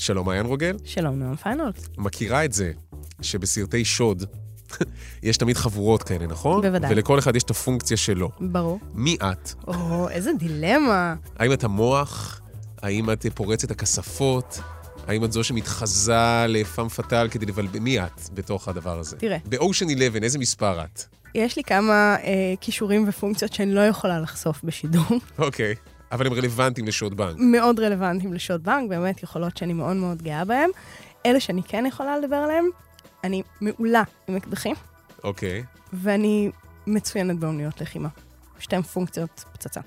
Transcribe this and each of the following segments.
שלום, מעיין רוגל. שלום, נועם פיינולס. מכירה את זה שבסרטי שוד יש תמיד חבורות כאלה, נכון? בוודאי. ולכל אחד יש את הפונקציה שלו. ברור. מי את? או, איזה דילמה. האם את המוח? האם את פורצת הכספות? האם את זו שמתחזה לפאם פאטל כדי לבלבל... מי את בתוך הדבר הזה? תראה. באושן 11, איזה מספר את? יש לי כמה אה, כישורים ופונקציות שאני לא יכולה לחשוף בשידור. אוקיי. אבל הם רלוונטיים לשוד בנק. מאוד רלוונטיים לשוד בנק, באמת יכולות שאני מאוד מאוד גאה בהן. אלה שאני כן יכולה לדבר עליהן, אני מעולה עם אקדחים, אוקיי. ואני מצוינת באומניות לחימה. שתיהן פונקציות פצצה.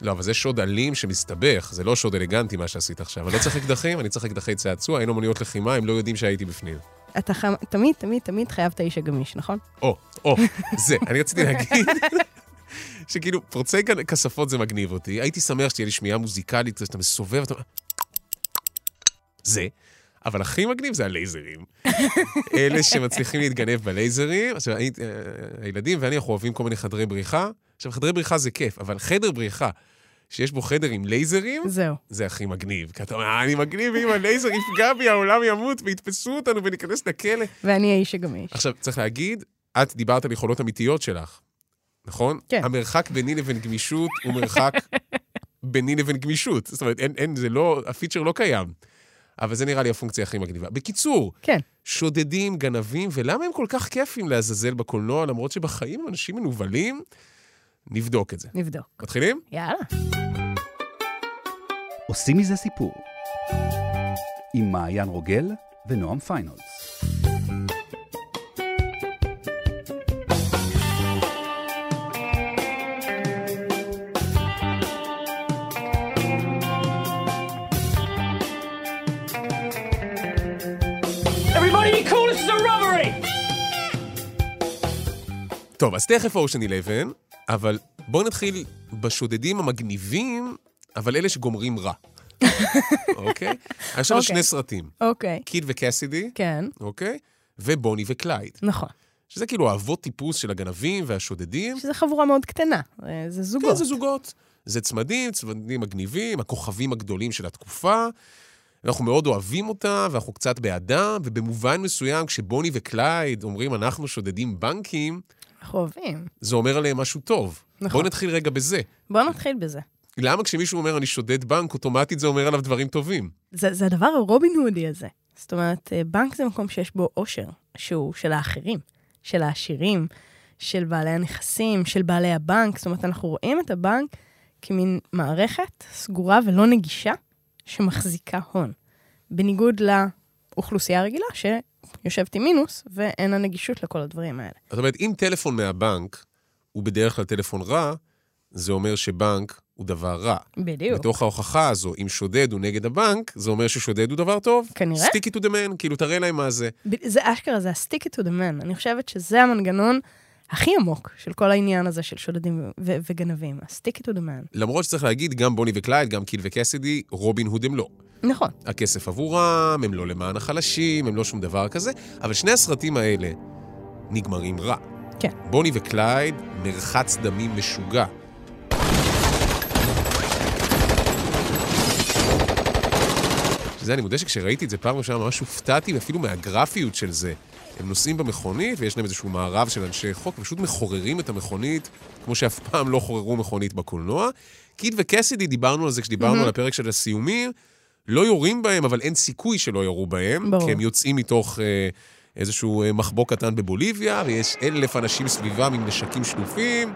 לא, אבל זה שוד אלים שמסתבך, זה לא שוד אלגנטי מה שעשית עכשיו. אני לא צריך אקדחים, אני צריך אקדחי צעצוע, אין אומנויות לחימה, הם לא יודעים שהייתי בפנים. אתה ח... תמיד, תמיד, תמיד חייב את האיש הגמיש, נכון? או, או, זה, אני רציתי להגיד שכאילו, פורצי כספות זה מגניב אותי. הייתי שמח שתהיה לי שמיעה מוזיקלית, שאתה מסובב, אתה... זה. אבל הכי מגניב זה הלייזרים. אלה שמצליחים להתגנב בלייזרים. עכשיו, היית- אה, הילדים ואני, אנחנו אוהבים כל מיני חדרי בריחה. עכשיו, חדרי בריחה זה כיף, אבל חדר בריחה שיש בו חדר עם לייזרים, זהו. זה הכי מגניב. כי אתה אומר, "אה, אני מגניב, אם הלייזר יפגע בי, העולם ימות, ויתפסו אותנו וניכנס לכלא. ואני האיש הגמיש. עכשיו, צריך להגיד, את דיברת על יכולות אמיתיות שלך, נכון? כן. המרחק ביני לבין גמישות הוא מרחק ביני לבין גמישות. זאת אומרת, אין, אין, זה לא, הפיצ'ר לא קיים. אבל זה נראה לי הפונקציה הכי מגניבה. בקיצור, כן. שודדים, גנבים, ולמה הם כל כך כיפים לעזאזל בקולנוע, למרות שבחיים הם אנשים מנוולים? נבדוק את זה. נבדוק. מתחילים? יאללה. עושים מזה סיפור. עם מעיין רוגל ונועם פיינולס. טוב, אז תכף אושן 11, אבל בואו נתחיל בשודדים המגניבים, אבל אלה שגומרים רע. אוקיי? יש לנו אוקיי. שני סרטים, אוקיי. קיד וקסידי, כן, אוקיי? ובוני וקלייד. נכון. שזה כאילו האבות טיפוס של הגנבים והשודדים. שזו חבורה מאוד קטנה, אה, זה זוגות. כן, זה זוגות. זה צמדים, צמדים מגניבים, הכוכבים הגדולים של התקופה. אנחנו מאוד אוהבים אותה, ואנחנו קצת בעדם, ובמובן מסוים, כשבוני וקלייד אומרים, אנחנו שודדים בנקים, אנחנו אוהבים. זה אומר עליהם משהו טוב. נכון. בואו נתחיל רגע בזה. בואו נתחיל בזה. למה כשמישהו אומר, אני שודד בנק, אוטומטית זה אומר עליו דברים טובים? זה, זה הדבר הרובין הודי הזה. זאת אומרת, אה, בנק זה מקום שיש בו עושר, שהוא של האחרים, של העשירים, של בעלי הנכסים, של בעלי הבנק. זאת אומרת, אנחנו רואים את הבנק כמין מערכת סגורה ולא נגישה שמחזיקה הון. בניגוד לאוכלוסייה הרגילה שיושבת עם מינוס ואין לה נגישות לכל הדברים האלה. זאת אומרת, אם טלפון מהבנק הוא בדרך כלל טלפון רע, זה אומר שבנק הוא דבר רע. בדיוק. בתוך ההוכחה הזו, אם שודד הוא נגד הבנק, זה אומר ששודד הוא דבר טוב. כנראה. stick it to the man, כאילו, תראה להם מה זה. זה אשכרה, זה ה-stick it to the man. אני חושבת שזה המנגנון הכי עמוק של כל העניין הזה של שודדים ו- וגנבים. ה-stick it to the man. למרות שצריך להגיד, גם בוני וקלייד, גם קיד וקסידי, רובין הוד הם לא. נכון. הכסף עבורם, הם לא למען החלשים, הם לא שום דבר כזה, אבל שני הסרטים האלה נגמרים רע. כן. בוני וקלייד, מרחץ דמים משוגע. שזה, אני מודה שכשראיתי את זה פעם ראשונה ממש הופתעתי, ואפילו מהגרפיות של זה. הם נוסעים במכונית, ויש להם איזשהו מערב של אנשי חוק, פשוט מחוררים את המכונית, כמו שאף פעם לא חוררו מכונית בקולנוע. קיד וקסידי, דיברנו על זה כשדיברנו על הפרק של הסיומים, לא יורים בהם, אבל אין סיכוי שלא יורו בהם, ברור. כי הם יוצאים מתוך אה, איזשהו אה, מחבוא קטן בבוליביה, ויש אלף אנשים סביבם עם נשקים שלופים.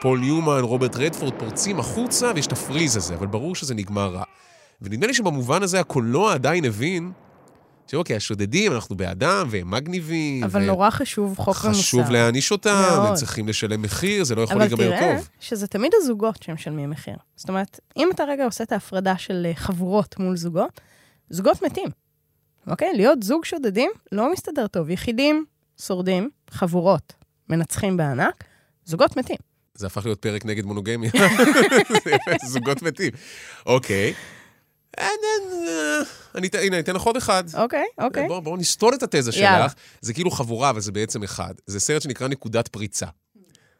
פול ניומן, רוברט רדפורד פורצים החוצה, ויש את ה freeze הזה, אבל ברור שזה נגמר רע. ונדמה לי שבמובן הזה הקולנוע עדיין הבין שאוקיי, השודדים, אנחנו בעדם, והם מגניבים. אבל ו- נורא חשוב חוק ומוסר. חשוב להעניש אותם, מאוד. הם צריכים לשלם מחיר, זה לא יכול אבל להיגמר תראה טוב. שזה תמיד הזוגות שמשלמים מחיר. זאת אומרת, אם אתה רגע עושה את ההפרדה של אה, חבורות מול זוגות, זוגות מתים. אוקיי? להיות זוג שודדים לא מסתדר טוב. יחידים, שורדים, חבורות, מנצחים בענק, זוגות מתים. זה הפך להיות פרק נגד מונוגמיה. זוגות מתים. אוקיי. אה, אה, אה, אני אתן- הנה, אני אתן לך עוד אחד. אוקיי, אוקיי. בואו בוא נסתור את התזה יאללה. שלך. זה כאילו חבורה, אבל זה בעצם אחד. זה סרט שנקרא נקודת פריצה.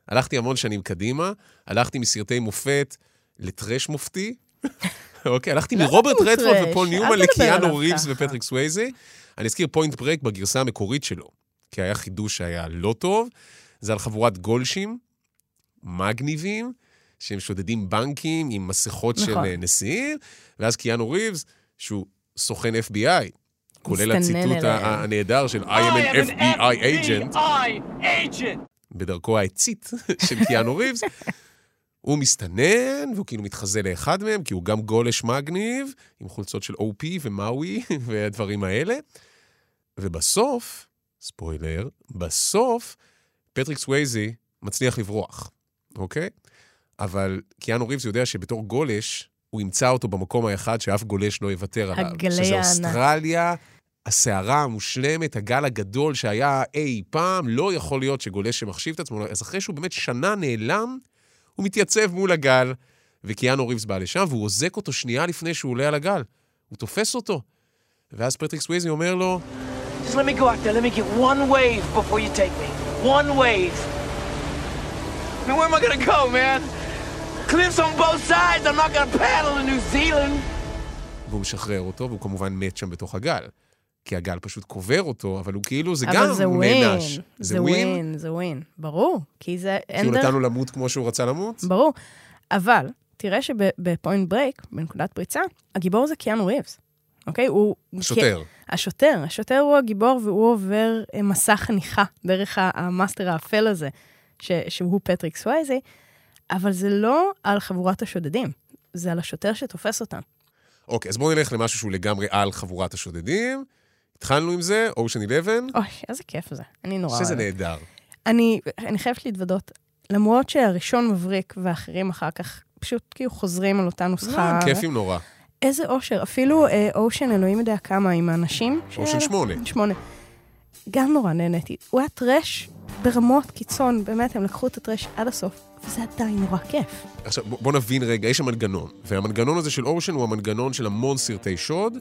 הלכתי המון שנים קדימה, הלכתי מסרטי מופת לטרש מופתי, אוקיי, הלכתי מרוברט רדפורד ופול ניומן לקיאנו ריבס. ופטריק סווייזי. אני אזכיר פוינט ברייק בגרסה המקורית שלו, כי היה חידוש שהיה לא טוב. זה על חבורת גולשים, מגניבים, שהם שודדים בנקים עם מסכות של נכון. אה, נשיאים, ואז קיאנו ריבס, שהוא סוכן FBI, כולל הציטוט הנהדר של I am an. FBI agent. בדרכו העצית של קיאנו ריבס. הוא מסתנן, והוא כאילו מתחזה לאחד מהם, כי הוא גם גולש מגניב, עם חולצות של OP ומאווי והדברים האלה. ובסוף, ספוילר, בסוף, פטריק סווייזי מצליח לברוח, אוקיי? אבל קיאנו ריבס יודע שבתור גולש, הוא ימצא אותו במקום האחד שאף גולש לא יוותר עליו. הגלי שזה הענק. אוסטרליה, הסערה המושלמת, הגל הגדול שהיה אי פעם, לא יכול להיות שגולש שמחשיב את עצמו. אז אחרי שהוא באמת שנה נעלם, הוא מתייצב מול הגל, וקיאנו ריבס בא לשם, והוא אוזק אותו שנייה לפני שהוא עולה על הגל. הוא תופס אותו. ואז פטריק סווייזי אומר לו, Just let me go out there. Let me get one wave before you take me. One wave. I mean, where am I gonna go, man? Cliffs on both sides. I'm not gonna paddle to New Zealand. והוא משחרר אותו, והוא כמובן מת שם בתוך הגל. כי הגל פשוט קובר אותו, אבל הוא כאילו, זה אבל גם זה win. נענש. זה win, זה win. ברור, כי זה... כי הוא נתן לו למות כמו שהוא רצה למות? ברור. אבל, תראה שבפוינט ברייק, בנקודת פריצה, הגיבור זה קיאנו ריבס. אוקיי? הוא... שוטר. השוטר. השוטר הוא הגיבור והוא עובר אה, מסע חניכה דרך ה master האפל הזה, ש- שהוא פטריק סווייזי, אבל זה לא על חבורת השודדים, זה על השוטר שתופס אותם. אוקיי, אז בואו נלך למשהו שהוא לגמרי על חבורת השודדים. התחלנו עם זה, אושן 11, אוי, איזה כיף זה. אני נורא שזה. נהדר. אני, אני חייבת להתוודות, למרות שהראשון מבריק והאחרים אחר כך פשוט כאילו חוזרים על אותה נוסחה. אה, כיפים נורא. איזה אושר. אפילו אה, אושן, אלוהים יודע כמה, עם האנשים. אושן שמונה. שמונה. גם נורא נהניתי. הוא היה טרש ברמות קיצון, באמת, הם לקחו את הטרש עד הסוף, וזה עדיין נורא כיף. עכשיו, בוא, בוא נבין רגע, יש שם מנגנון, והמנגנון הזה של אושן הוא המנגנון של המון סרטי שוד,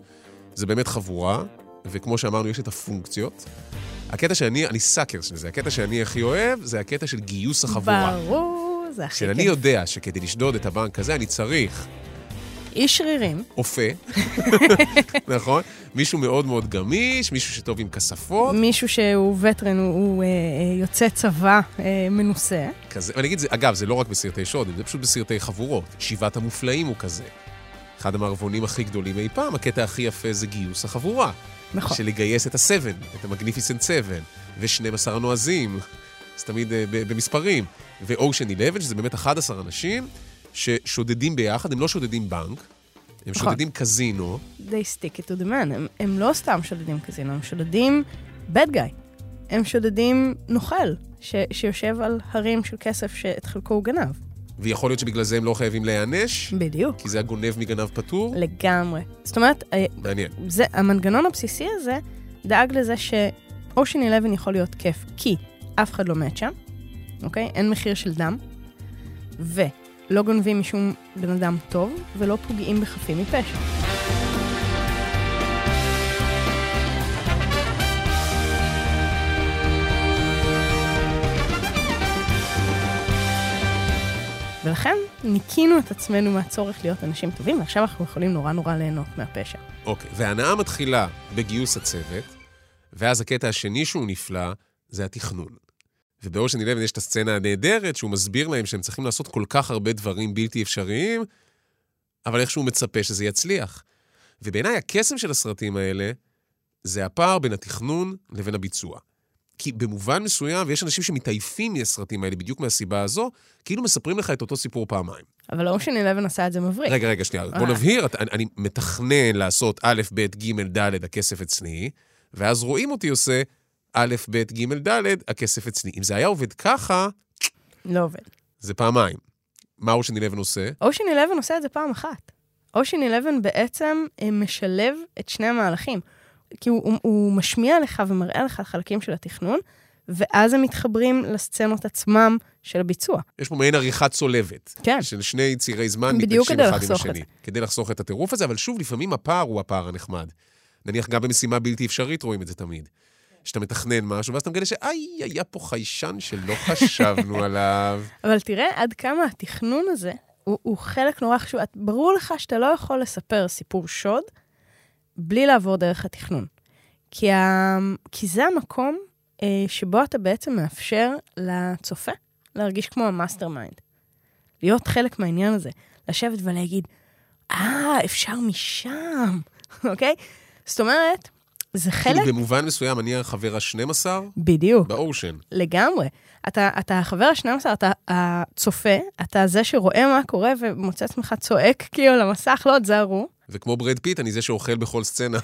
זה באמת חבורה, וכמו שאמרנו, יש את הפונקציות. הקטע שאני, אני סאקר של זה, הקטע שאני הכי אוהב, זה הקטע של גיוס החבורה. ברור, זה הכי שאני כיף. יודע שכדי לשדוד את הבנק הזה, אני צריך איש שרירים, אופה, נכון? מישהו מאוד מאוד גמיש, מישהו שטוב עם כספות, מישהו שהוא וטרן, הוא, הוא אה, אה, יוצא צבא אה, מנוסה. כזה. ואני אגיד, זה, אגב, זה לא רק בסרטי שוד, זה פשוט בסרטי חבורות. שבעת המופלאים הוא כזה. אחד המערבונים הכי גדולים אי פעם, הקטע הכי יפה זה גיוס החבורה. נכון. של לגייס את ה-7, את המגניפיסנט 7, ו-12 הנועזים, זה תמיד אה, במספרים. ואושן 11, שזה באמת 11 אנשים ששודדים ביחד, הם לא שודדים בנק, הם נכון. שודדים קזינו, They stick it to the man. הם, הם לא סתם שודדים קזינו, הם שודדים bad guy. הם שודדים נוכל, ש, שיושב על הרים של כסף שאת חלקו הוא גנב. ויכול להיות שבגלל זה הם לא חייבים להיענש, בדיוק. כי זה הגונב מגנב פטור. לגמרי. זאת אומרת, אה, מעניין. זה, המנגנון הבסיסי הזה דאג לזה שאושן 11 יכול להיות כיף, כי אף אחד לא מת שם, אוקיי? אין מחיר של דם, ולא גונבים משום בן אדם טוב, ולא פוגעים בחפים מפשע. ולכן ניקינו את עצמנו מהצורך להיות אנשים טובים, ועכשיו אנחנו יכולים נורא נורא ליהנות מהפשע. אוקיי, וההנאה מתחילה בגיוס הצוות, ואז הקטע השני שהוא נפלא, זה התכנון. ובאושן 11 יש את הסצנה הנהדרת, שהוא מסביר להם שהם צריכים לעשות כל כך הרבה דברים בלתי אפשריים, אבל איכשהו הוא מצפה שזה יצליח. ובעיניי הקסם של הסרטים האלה, זה הפער בין התכנון לבין הביצוע. כי במובן מסוים, ויש אנשים שמתעייפים מהסרטים האלה בדיוק מהסיבה הזו, כאילו מספרים לך את אותו סיפור פעמיים. אבל אושן 11 עשה את זה מבריק. רגע, רגע, שנייה, בוא אה. נבהיר, אני, אני מתכנן לעשות א', ב', ג', ד', הכסף אצלי, ואז רואים אותי עושה א', ב', ג', ד', הכסף אצלי. אם זה היה עובד ככה, לא עובד. זה פעמיים. מה אושן 11 עושה? אושן 11 עושה את זה פעם אחת. אושן 11 בעצם אה, משלב את שני המהלכים. כי הוא, הוא, הוא משמיע לך ומראה לך חלקים של התכנון, ואז הם מתחברים לסצנות עצמם של הביצוע. יש פה מעין עריכה צולבת. כן. של שני צירי זמן מתנגשים אחד עם השני. כדי לחסוך את הטירוף הזה, אבל שוב, לפעמים הפער הוא הפער הנחמד. נניח גם במשימה בלתי אפשרית רואים את זה תמיד. שאתה מתכנן משהו, ואז אתה מגלה שאיי, היה פה חיישן שלא חשבנו עליו. אבל תראה עד כמה התכנון הזה הוא, הוא חלק נורא חשוב. ברור לך שאתה לא יכול לספר סיפור שוד בלי לעבור דרך התכנון. כי, ה... כי זה המקום אה, שבו אתה בעצם מאפשר לצופה להרגיש כמו ה mastermind. להיות חלק מהעניין הזה. לשבת ולהגיד, אה, אפשר משם, אוקיי? זאת אומרת, זה חלק... כאילו במובן מסוים אני החבר ה-12 בדיוק. באושן. לגמרי. אתה, אתה החבר ה-12, אתה הצופה, אתה זה שרואה מה קורה ומוצא עצמך צועק כאילו למסך, לא תזהרו. וכמו ברד פיט, אני זה שאוכל בכל סצנה.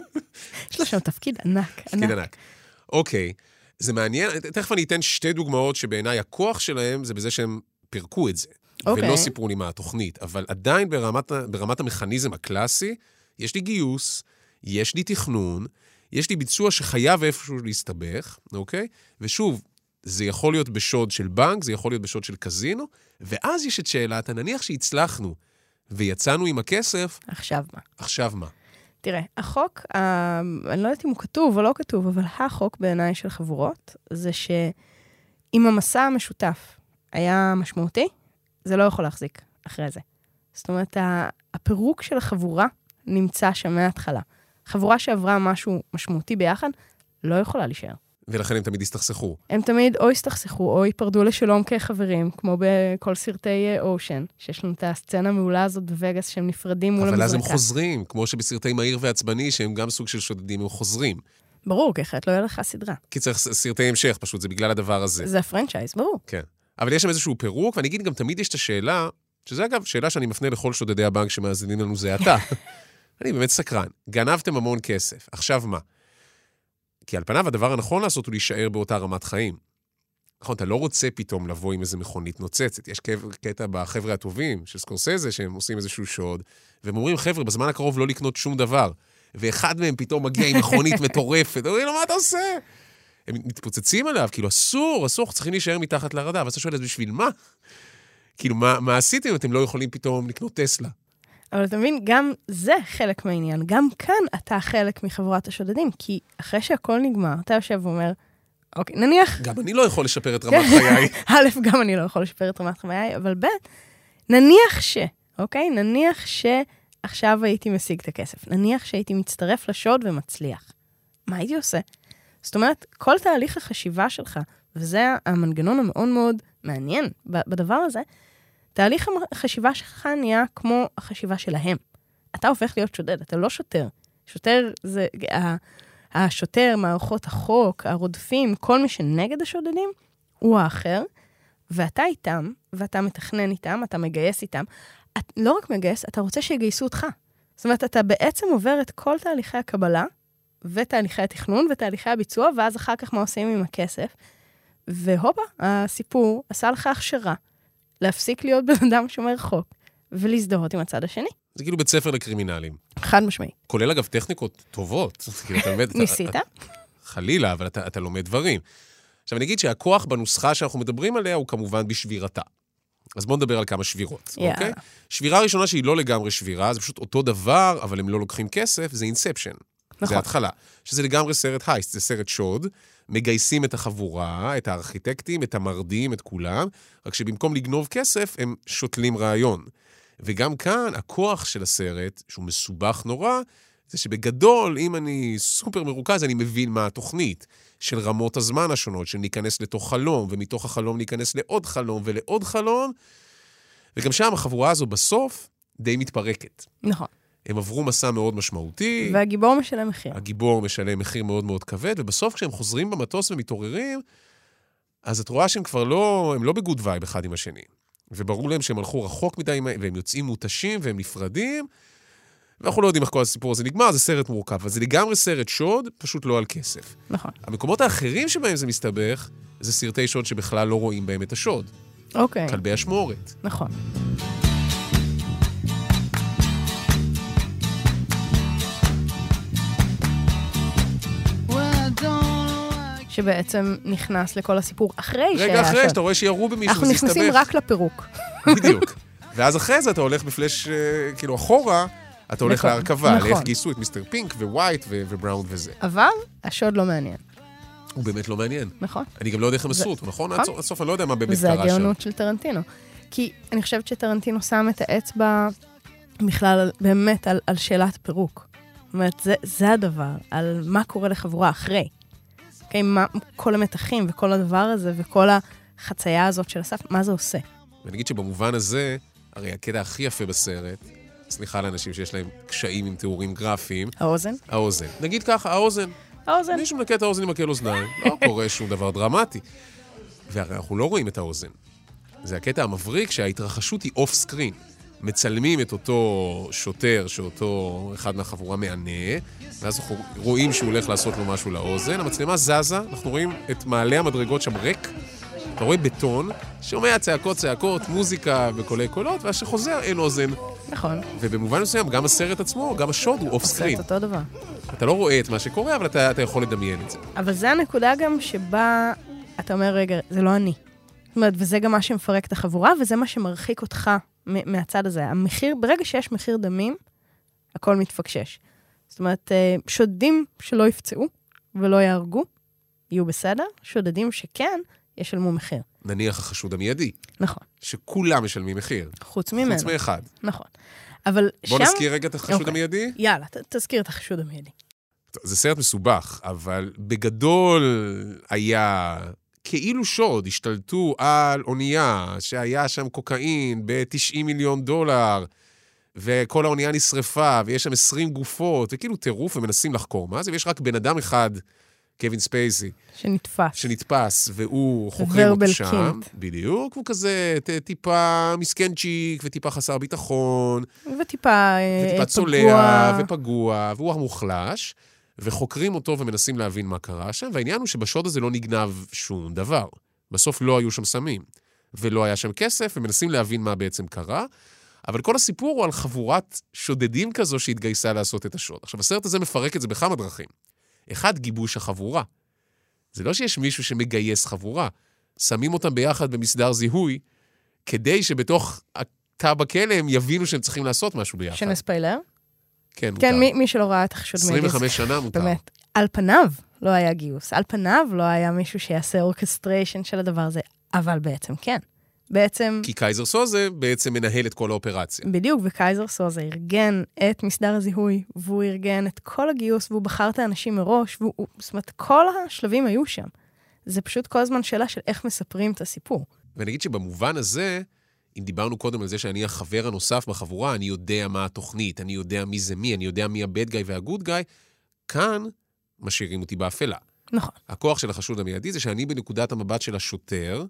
יש לו שם תפקיד ענק, תפקיד ענק. ענק. אוקיי, זה מעניין, תכף אני אתן שתי דוגמאות שבעיניי הכוח שלהם זה בזה שהם פירקו את זה. אוקיי. ולא סיפרו לי מה התוכנית, אבל עדיין ברמת, ברמת המכניזם הקלאסי, יש לי גיוס, יש לי תכנון, יש לי ביצוע שחייב איפשהו להסתבך, אוקיי? ושוב, זה יכול להיות בשוד של בנק, זה יכול להיות בשוד של קזינו, ואז יש את שאלת, נניח שהצלחנו ויצאנו עם הכסף, עכשיו מה? עכשיו מה? תראה, החוק, אה, אני לא יודעת אם הוא כתוב או לא כתוב, אבל החוק בעיניי של חבורות, זה שאם המסע המשותף היה משמעותי, זה לא יכול להחזיק אחרי זה. זאת אומרת, הפירוק של החבורה נמצא שם מההתחלה. חבורה שעברה משהו משמעותי ביחד, לא יכולה להישאר. ולכן הם תמיד הסתכסכו. הם תמיד או הסתכסכו או ייפרדו לשלום כחברים, כמו בכל סרטי אושן, שיש לנו את הסצנה המעולה הזאת בווגאס שהם נפרדים מול אבל אז הם המזרקה. חוזרים, כמו שבסרטי מהיר ועצבני, שהם גם סוג של שודדים, הם חוזרים. ברור, כי אחרת לא יהיה לך סדרה. כי צריך סרטי המשך, פשוט, זה בגלל הדבר הזה. זה הפרנצ'ייז, ברור. כן. אבל יש שם איזשהו פירוק, ואני אגיד, גם תמיד יש את השאלה, שזה אגב, שאלה שאני מפנה לכל שודדי הבנק שמאזינים לנו, זה אתה. אני באמת סקרן. גנבתם המון כסף, עכשיו מה? כי על פניו הדבר הנכון לעשות הוא להישאר באותה רמת חיים. נכון, אתה לא רוצה פתאום לבוא עם איזה מכונית נוצצת. יש קטע בחבר'ה הטובים של סקורסזה, שהם עושים איזשהו שוד, והם אומרים, חבר'ה, בזמן הקרוב לא לקנות שום דבר. ואחד מהם פתאום מגיע עם מכונית מטורפת, אומרים לו, מה אתה עושה? הם מתפוצצים עליו, כאילו, אסור, אסור, צריכים להישאר מתחת לרדאר. ואז אתה שואל, אז בשביל מה? כאילו, מה, מה עשיתם אם אתם לא יכולים פתאום לקנות טסלה? אבל אתה מבין, גם זה חלק מהעניין. גם כאן אתה חלק מחבורת השודדים, כי אחרי שהכל נגמר, אתה יושב ואומר, אוקיי, נניח, גם אני לא יכול לשפר את רמת חיי. א', גם אני לא יכול לשפר את רמת חיי, אבל ב', נניח ש, אוקיי? נניח שעכשיו הייתי משיג את הכסף. נניח שהייתי מצטרף לשוד ומצליח. מה הייתי עושה? זאת אומרת, כל תהליך החשיבה שלך, וזה המנגנון המאוד מאוד מעניין בדבר הזה, תהליך החשיבה שלך נהיה כמו החשיבה שלהם. אתה הופך להיות שודד, אתה לא שוטר. שוטר זה... השוטר, מערכות החוק, הרודפים, כל מי שנגד השודדים, הוא האחר, ואתה איתם, ואתה מתכנן איתם, אתה מגייס איתם. את לא רק מגייס, אתה רוצה שיגייסו אותך. זאת אומרת, אתה בעצם עובר את כל תהליכי הקבלה, ותהליכי התכנון, ותהליכי הביצוע, ואז אחר כך מה עושים עם הכסף. והופה, הסיפור עשה לך הכשרה להפסיק להיות בן אדם שומר חוק, ולהזדהות עם הצד השני. זה כאילו בית ספר לקרימינלים. חד משמעי. כולל, אגב, טכניקות טובות. כאילו, ניסית? חלילה, אבל אתה, אתה לומד דברים. עכשיו, אני אגיד שהכוח בנוסחה שאנחנו מדברים עליה הוא כמובן בשבירתה. אז בואו נדבר על כמה שבירות, יאללה. אוקיי? שבירה ראשונה שהיא לא לגמרי שבירה, זה פשוט אותו דבר, אבל הם לא לוקחים כסף, זה אינספשן. נכון. זה התחלה. שזה לגמרי סרט הייסט, זה סרט שוד, מגייסים את החבורה, את הארכיטקטים, את המרדים, את כולם, רק שבמקום לגנוב כסף, הם שותלים רעיון. וגם כאן, הכוח של הסרט, שהוא מסובך נורא, זה שבגדול, אם אני סופר מרוכז, אני מבין מה התוכנית של רמות הזמן השונות, של ניכנס לתוך חלום, ומתוך החלום ניכנס לעוד חלום ולעוד חלום, וגם שם החבורה הזו בסוף די מתפרקת. נכון. הם עברו מסע מאוד משמעותי. והגיבור משלם מחיר. הגיבור משלם מחיר מאוד מאוד כבד, ובסוף כשהם חוזרים במטוס ומתעוררים, אז את רואה שהם כבר לא, הם לא ב-good vibe אחד עם השני. וברור להם שהם הלכו רחוק מדי, והם יוצאים מותשים והם נפרדים, ואנחנו לא יודעים איך כל הסיפור הזה נגמר, זה סרט מורכב, אבל זה לגמרי סרט שוד, פשוט לא על כסף. נכון. המקומות האחרים שבהם זה מסתבך, זה סרטי שוד שבכלל לא רואים בהם את השוד. אוקיי, כלבי אשמורת. נכון. שבעצם נכנס לכל הסיפור אחרי שהיה רגע אחרי, השוד. שאתה רואה שירו במישהו אנחנו וזה נכנסים הסתבך. רק לפירוק. בדיוק. ואז אחרי זה אתה הולך בפלאש, אה, כאילו אחורה, אתה הולך נכון, להרכבה, נכון. לאיך גייסו את מיסטר פינק ווייט ו- ובראון וזה. אבל השוד לא מעניין, הוא באמת לא מעניין. נכון? אני גם לא יודע איך הם זה- עשו אותו, נכון? נכון. עד עד סוף אני לא יודע מה באמת זה קרה שם. הגאונות של טרנטינו. כי אני חושבת שטרנטינו שם את האצבע בכלל באמת על, על שאלת פירוק. זאת אומרת, זה, זה הדבר, על מה קורה לחבורה אחרי. אוקיי, מה, כל המתחים וכל הדבר הזה וכל החצייה הזאת של הסף, מה זה עושה? ואני אגיד שבמובן הזה, הרי הקטע הכי יפה בסרט, סליחה לאנשים שיש להם קשיים עם תיאורים גרפיים, האוזן? האוזן. נגיד ככה, האוזן. האוזן. מישהו מנקה את האוזן עם מקל אוזניים, לא קורה שום דבר דרמטי. והרי אנחנו לא רואים את האוזן. זה הקטע המבריק שההתרחשות היא off screen. מצלמים את אותו שוטר שאותו אחד מהחבורה מענה, ואז אנחנו רואים שהוא הולך לעשות לו משהו לאוזן, המצלמה זזה, אנחנו רואים את מעלה המדרגות שם ריק, אתה רואה בטון, שומע צעקות צעקות, מוזיקה בקולי קולות, ואז שחוזר אין אוזן. נכון. ובמובן מסוים, גם הסרט עצמו, גם השוד הוא אוף עושה סקרין. את אותו דבר. אתה לא רואה את מה שקורה, אבל אתה, אתה יכול לדמיין את זה. אבל זה הנקודה גם שבה אתה אומר, רגע, זה לא אני. זאת אומרת, וזה גם מה שמפרק את החבורה, וזה מה שמרחיק אותך מהצד הזה. המחיר, ברגע שיש מחיר דמים, הכל מתפקשש. זאת אומרת, אה, שודדים שלא יפצעו ולא יהרגו, יהיו בסדר, שודדים שכן, ישלמו מחיר. נניח החשוד המיידי, נכון. שכולם משלמים מחיר, חוץ ממנו. חוץ מאחד. נכון. אבל בוא שם... נזכיר רגע את החשוד אוקיי. המיידי. יאללה, ת, תזכיר את החשוד המיידי. זה סרט מסובך, אבל בגדול היה כאילו שוד, השתלטו על אונייה שהיה שם קוקאין ב-90 מיליון דולר, וכל האונייה נשרפה, ויש שם 20 גופות, וכאילו טירוף, ומנסים לחקור מה זה, ויש רק בן אדם אחד, קווין ספייסי, שנתפס. שנתפס, והוא חוקרים אותו ורבל שם. קינט. בדיוק, הוא כזה טיפה מסכנצ'יק, וטיפה חסר ביטחון, וטיפה אה, וטיפה צולע פגוע. ופגוע, והוא המוחלש, וחוקרים אותו ומנסים להבין מה קרה שם, והעניין הוא שבשוד הזה לא נגנב שום דבר. בסוף לא היו שם סמים, ולא היה שם כסף, ומנסים להבין מה בעצם קרה. אבל כל הסיפור הוא על חבורת שודדים כזו שהתגייסה לעשות את השוד. עכשיו, הסרט הזה מפרק את זה בכמה דרכים. אחד, גיבוש החבורה. זה לא שיש מישהו שמגייס חבורה. שמים אותם ביחד במסדר זיהוי, כדי שבתוך התא בכלא הם יבינו שהם צריכים לעשות משהו ביחד. שנספיילר? כן, מותר. כן, מי, מי שלא ראה את החשוד מיידי. 25 שנה מותר. באמת. על פניו לא היה גיוס, על פניו לא היה מישהו שיעשה אורקסטריישן של הדבר הזה, אבל בעצם כן. בעצם, כי קייזר סוזה בעצם מנהל את כל האופרציה. בדיוק, וקייזר סוזה ארגן את מסדר הזיהוי, והוא ארגן את כל הגיוס, והוא בחר את האנשים מראש, והוא, הוא- זאת אומרת, כל השלבים היו שם. זה פשוט כל הזמן שאלה של איך מספרים את הסיפור. ונגיד שבמובן הזה, אם דיברנו קודם על זה שאני החבר הנוסף בחבורה, אני יודע מה התוכנית, אני יודע מי זה מי, אני יודע מי הבד גאי והגוד גאי, כאן משאירים אותי באפלה. נכון. הכוח של החשוד המיידי זה שאני בנקודת המבט של השוטר,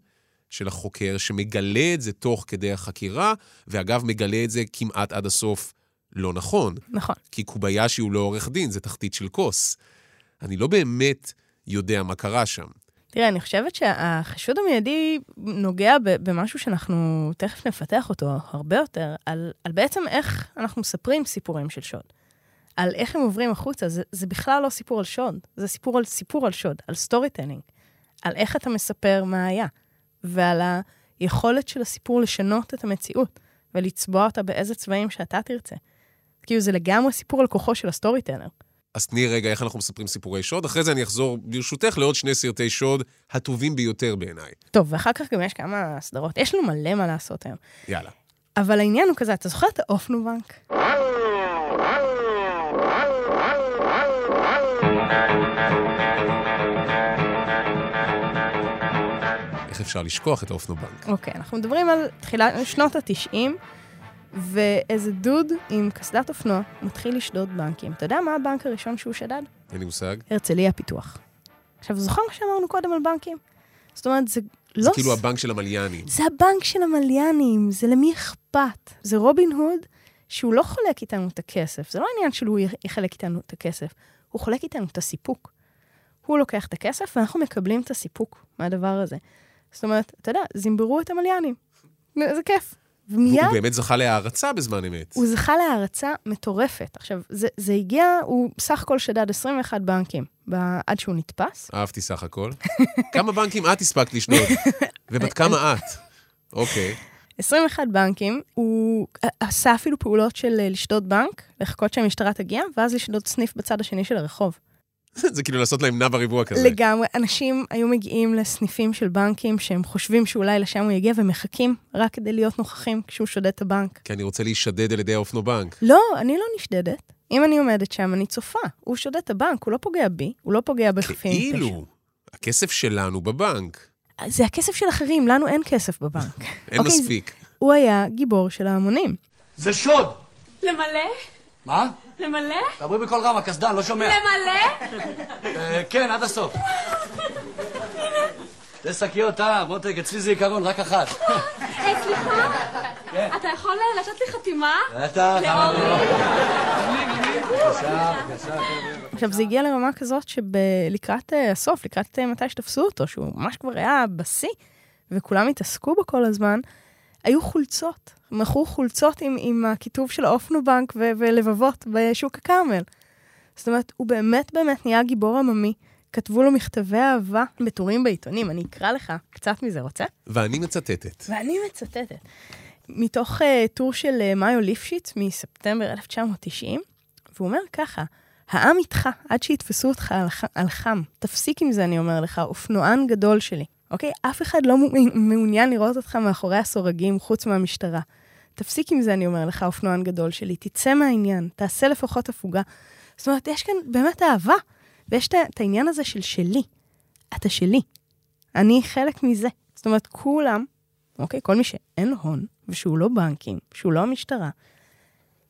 של החוקר, שמגלה את זה תוך כדי החקירה, ואגב, מגלה את זה כמעט עד הסוף לא נכון. נכון. כי קוביישי הוא לא עורך דין, זה תחתית של כוס. אני לא באמת יודע מה קרה שם. תראה, אני חושבת שהחשוד המיידי נוגע במשהו שאנחנו תכף נפתח אותו הרבה יותר, על, על בעצם איך אנחנו מספרים סיפורים של שוד. על איך הם עוברים החוצה, זה, זה בכלל לא סיפור על שוד, זה סיפור על סיפור על שוד, על storytelling, על איך אתה מספר מה היה, ועל היכולת של הסיפור לשנות את המציאות, ולצבוע אותה באיזה צבעים שאתה תרצה. כאילו, זה לגמרי סיפור על כוחו של ה storyteller. אז תני רגע איך אנחנו מספרים סיפורי שוד, אחרי זה אני אחזור, ברשותך, לעוד שני סרטי שוד הטובים ביותר בעיניי. טוב, ואחר כך גם יש כמה סדרות, יש לנו מלא מה לעשות היום. יאללה. אבל העניין הוא כזה, אתה זוכר את האופנובנק? איך אפשר לשכוח את האופנובנק? אוקיי, אנחנו מדברים על תחילת שנות ה-90, ואיזה דוד עם קסדת אופנוע מתחיל לשדוד בנקים. אתה יודע מה הבנק הראשון שהוא שדד? אין לי מושג. הרצליה פיתוח. עכשיו, זוכר מה שאמרנו קודם על בנקים? זאת אומרת, זה לא... זה כאילו הבנק של המליינים. זה הבנק של המליינים, זה למי אכפת. זה רובין הוד, שהוא לא חולק איתנו את הכסף. זה לא העניין שהוא יחלק איתנו את הכסף, הוא חולק איתנו את הסיפוק. הוא לוקח את הכסף, ואנחנו מקבלים את הסיפוק מהדבר הזה. זאת אומרת, אתה יודע, זימברו את המליינים. זה כיף. ומיד הוא באמת זכה להערצה בזמן אמת. הוא זכה להערצה מטורפת. עכשיו, זה, זה הגיע, הוא סך הכל שדד 21 בנקים ב- עד שהוא נתפס. אהבתי סך הכל. כמה בנקים את הספקת לשדוד? ובת כמה את? אוקיי. 21 בנקים, הוא עשה אפילו פעולות של אה, לשדוד בנק, לחכות שהמשטרה תגיע, ואז לשדוד סניף בצד השני של הרחוב. זה כאילו לעשות להם נע בריבוע כזה. לגמרי. אנשים היו מגיעים לסניפים של בנקים שהם חושבים שאולי לשם הוא יגיע ומחכים רק כדי להיות נוכחים כשהוא שודד את הבנק. כי אני רוצה להישדד על ידי האופנובנק. לא, אני לא נשדדת. אם אני עומדת שם, אני צופה. הוא שודד את הבנק, הוא לא פוגע בי, הוא לא פוגע בחפים. כאילו, הכסף שלנו בבנק. זה הכסף של אחרים, לנו אין כסף בבנק. אין אוקיי, מספיק. הוא היה גיבור של ההמונים. זה שוד! למלא? מה? למלא? דברי בקול רם, הקסדן, לא שומע. למלא? אה, כן, עד הסוף. שתי שקיות, אה, מותק, אצלי זה עיקרון, רק אחת. היי, סליחה? אתה יכול אה, לתת לי חתימה? בטח. בבקשה, בבקשה, חבר'ה. עכשיו, זה הגיע לרמה כזאת שלקראת אה, הסוף, לקראת אה, מתי שתפסו אותו, שהוא ממש כבר היה בשיא, וכולם התעסקו בו כל הזמן, היו חולצות. מכרו חולצות עם, עם הכיתוב של האופנובנק ו- ולבבות בשוק הכרמל. זאת אומרת, הוא באמת באמת נהיה גיבור עממי. כתבו לו מכתבי אהבה בטורים בעיתונים, אני אקרא לך קצת מזה, רוצה? ואני מצטטת. ואני מצטטת. מתוך uh, טור של uh, מאיו ליפשיץ מספטמבר 1990, והוא אומר ככה, העם איתך עד שיתפסו אותך על, ח- על חם. תפסיק עם זה, אני אומר לך, אופנוען גדול שלי. אוקיי? אף אחד לא מעו- מעוניין לראות אותך מאחורי הסורגים, חוץ מהמשטרה. תפסיק עם זה, אני אומר לך, אופנוען גדול שלי. תצא מהעניין, תעשה לפחות הפוגה. זאת אומרת, יש כאן באמת אהבה, ויש את העניין הזה של שלי. אתה שלי. אני חלק מזה. זאת אומרת, כולם, אוקיי? כל מי שאין לו הון, ושהוא לא בנקים, שהוא לא המשטרה,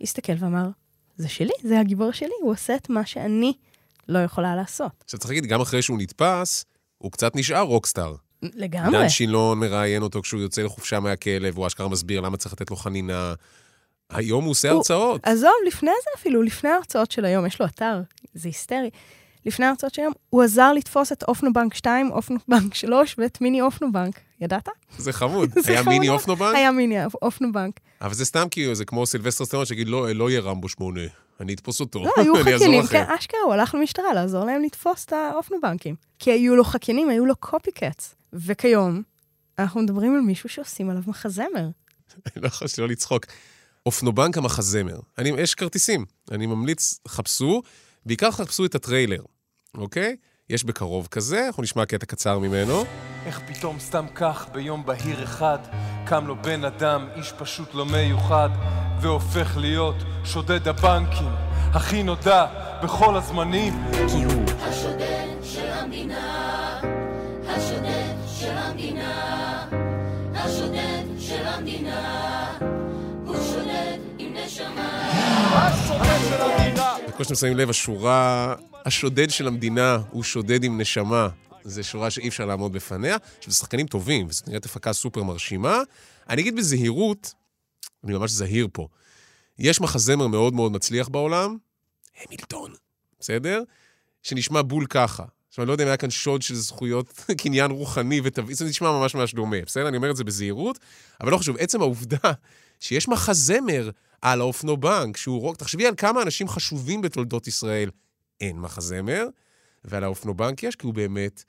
הסתכל ואמר, זה שלי, זה הגיבור שלי, הוא עושה את מה שאני לא יכולה לעשות. עכשיו צריך להגיד, גם אחרי שהוא נתפס, הוא קצת נשאר rockstar. לגמרי. דן שילון מראיין אותו כשהוא יוצא לחופשה מהכלא, והוא אשכרה מסביר למה צריך לתת לו חנינה. היום הוא עושה הוא- הרצאות. עזוב, לפני זה אפילו, לפני ההרצאות של היום, יש לו אתר, זה היסטרי. לפני ההרצאות של היום, הוא עזר לתפוס את אופנובנק 2, אופנובנק 3 ואת מיני אופנובנק. ידעת? זה חמוד. זה היה חמוד מיני. אופנובנק? היה מיני אופנובנק. אבל זה סתם כאילו, זה כמו סילבסטר סטלון שיגיד, לא, לא יהיה רמבו שמונה, אני אתפוס אותו. לא, היו לכם." כן, אשכרה, הוא הלך למשטרה לעזור להם לתפוס את האופנובנקים. כי היו לו חקיינים, היו לו copycats. וכיום, אנחנו מדברים על מישהו שעושים עליו מחזמר. אני לא יכול שלא לצחוק. אופנובנק המחזמר. אני, יש כרטיסים, אני ממליץ, חפשו, בעיקר חפשו את הטריילר, אוקיי? יש בקרוב כזה, אנחנו נשמע קטע קצר ממנו. איך פתאום סתם כך ביום בהיר אחד קם לו בן אדם, איש פשוט לא מיוחד והופך להיות שודד הבנקים הכי נודע בכל הזמנים כי הוא השודד של המדינה, וכמו שאתם שמים לב, השורה, השודד של המדינה הוא שודד עם נשמה. זו שורה שאי אפשר לעמוד בפניה. עכשיו, זה שחקנים טובים, וזאת נראית הפקה סופר מרשימה. אני אגיד בזהירות, אני ממש זהיר פה, יש מחזמר מאוד מאוד מצליח בעולם, המילטון, בסדר? שנשמע בול ככה. עכשיו, אני לא יודע אם היה כאן שוד של זכויות קניין רוחני ותביא, זה נשמע ממש ממש דומה, בסדר? אני אומר את זה בזהירות, אבל לא חשוב, עצם העובדה שיש מחזמר על האופנובנק, שהוא רוק, תחשבי על כמה אנשים חשובים בתולדות ישראל אין מחזמר, ועל האופנובנק יש, כי הוא באמת,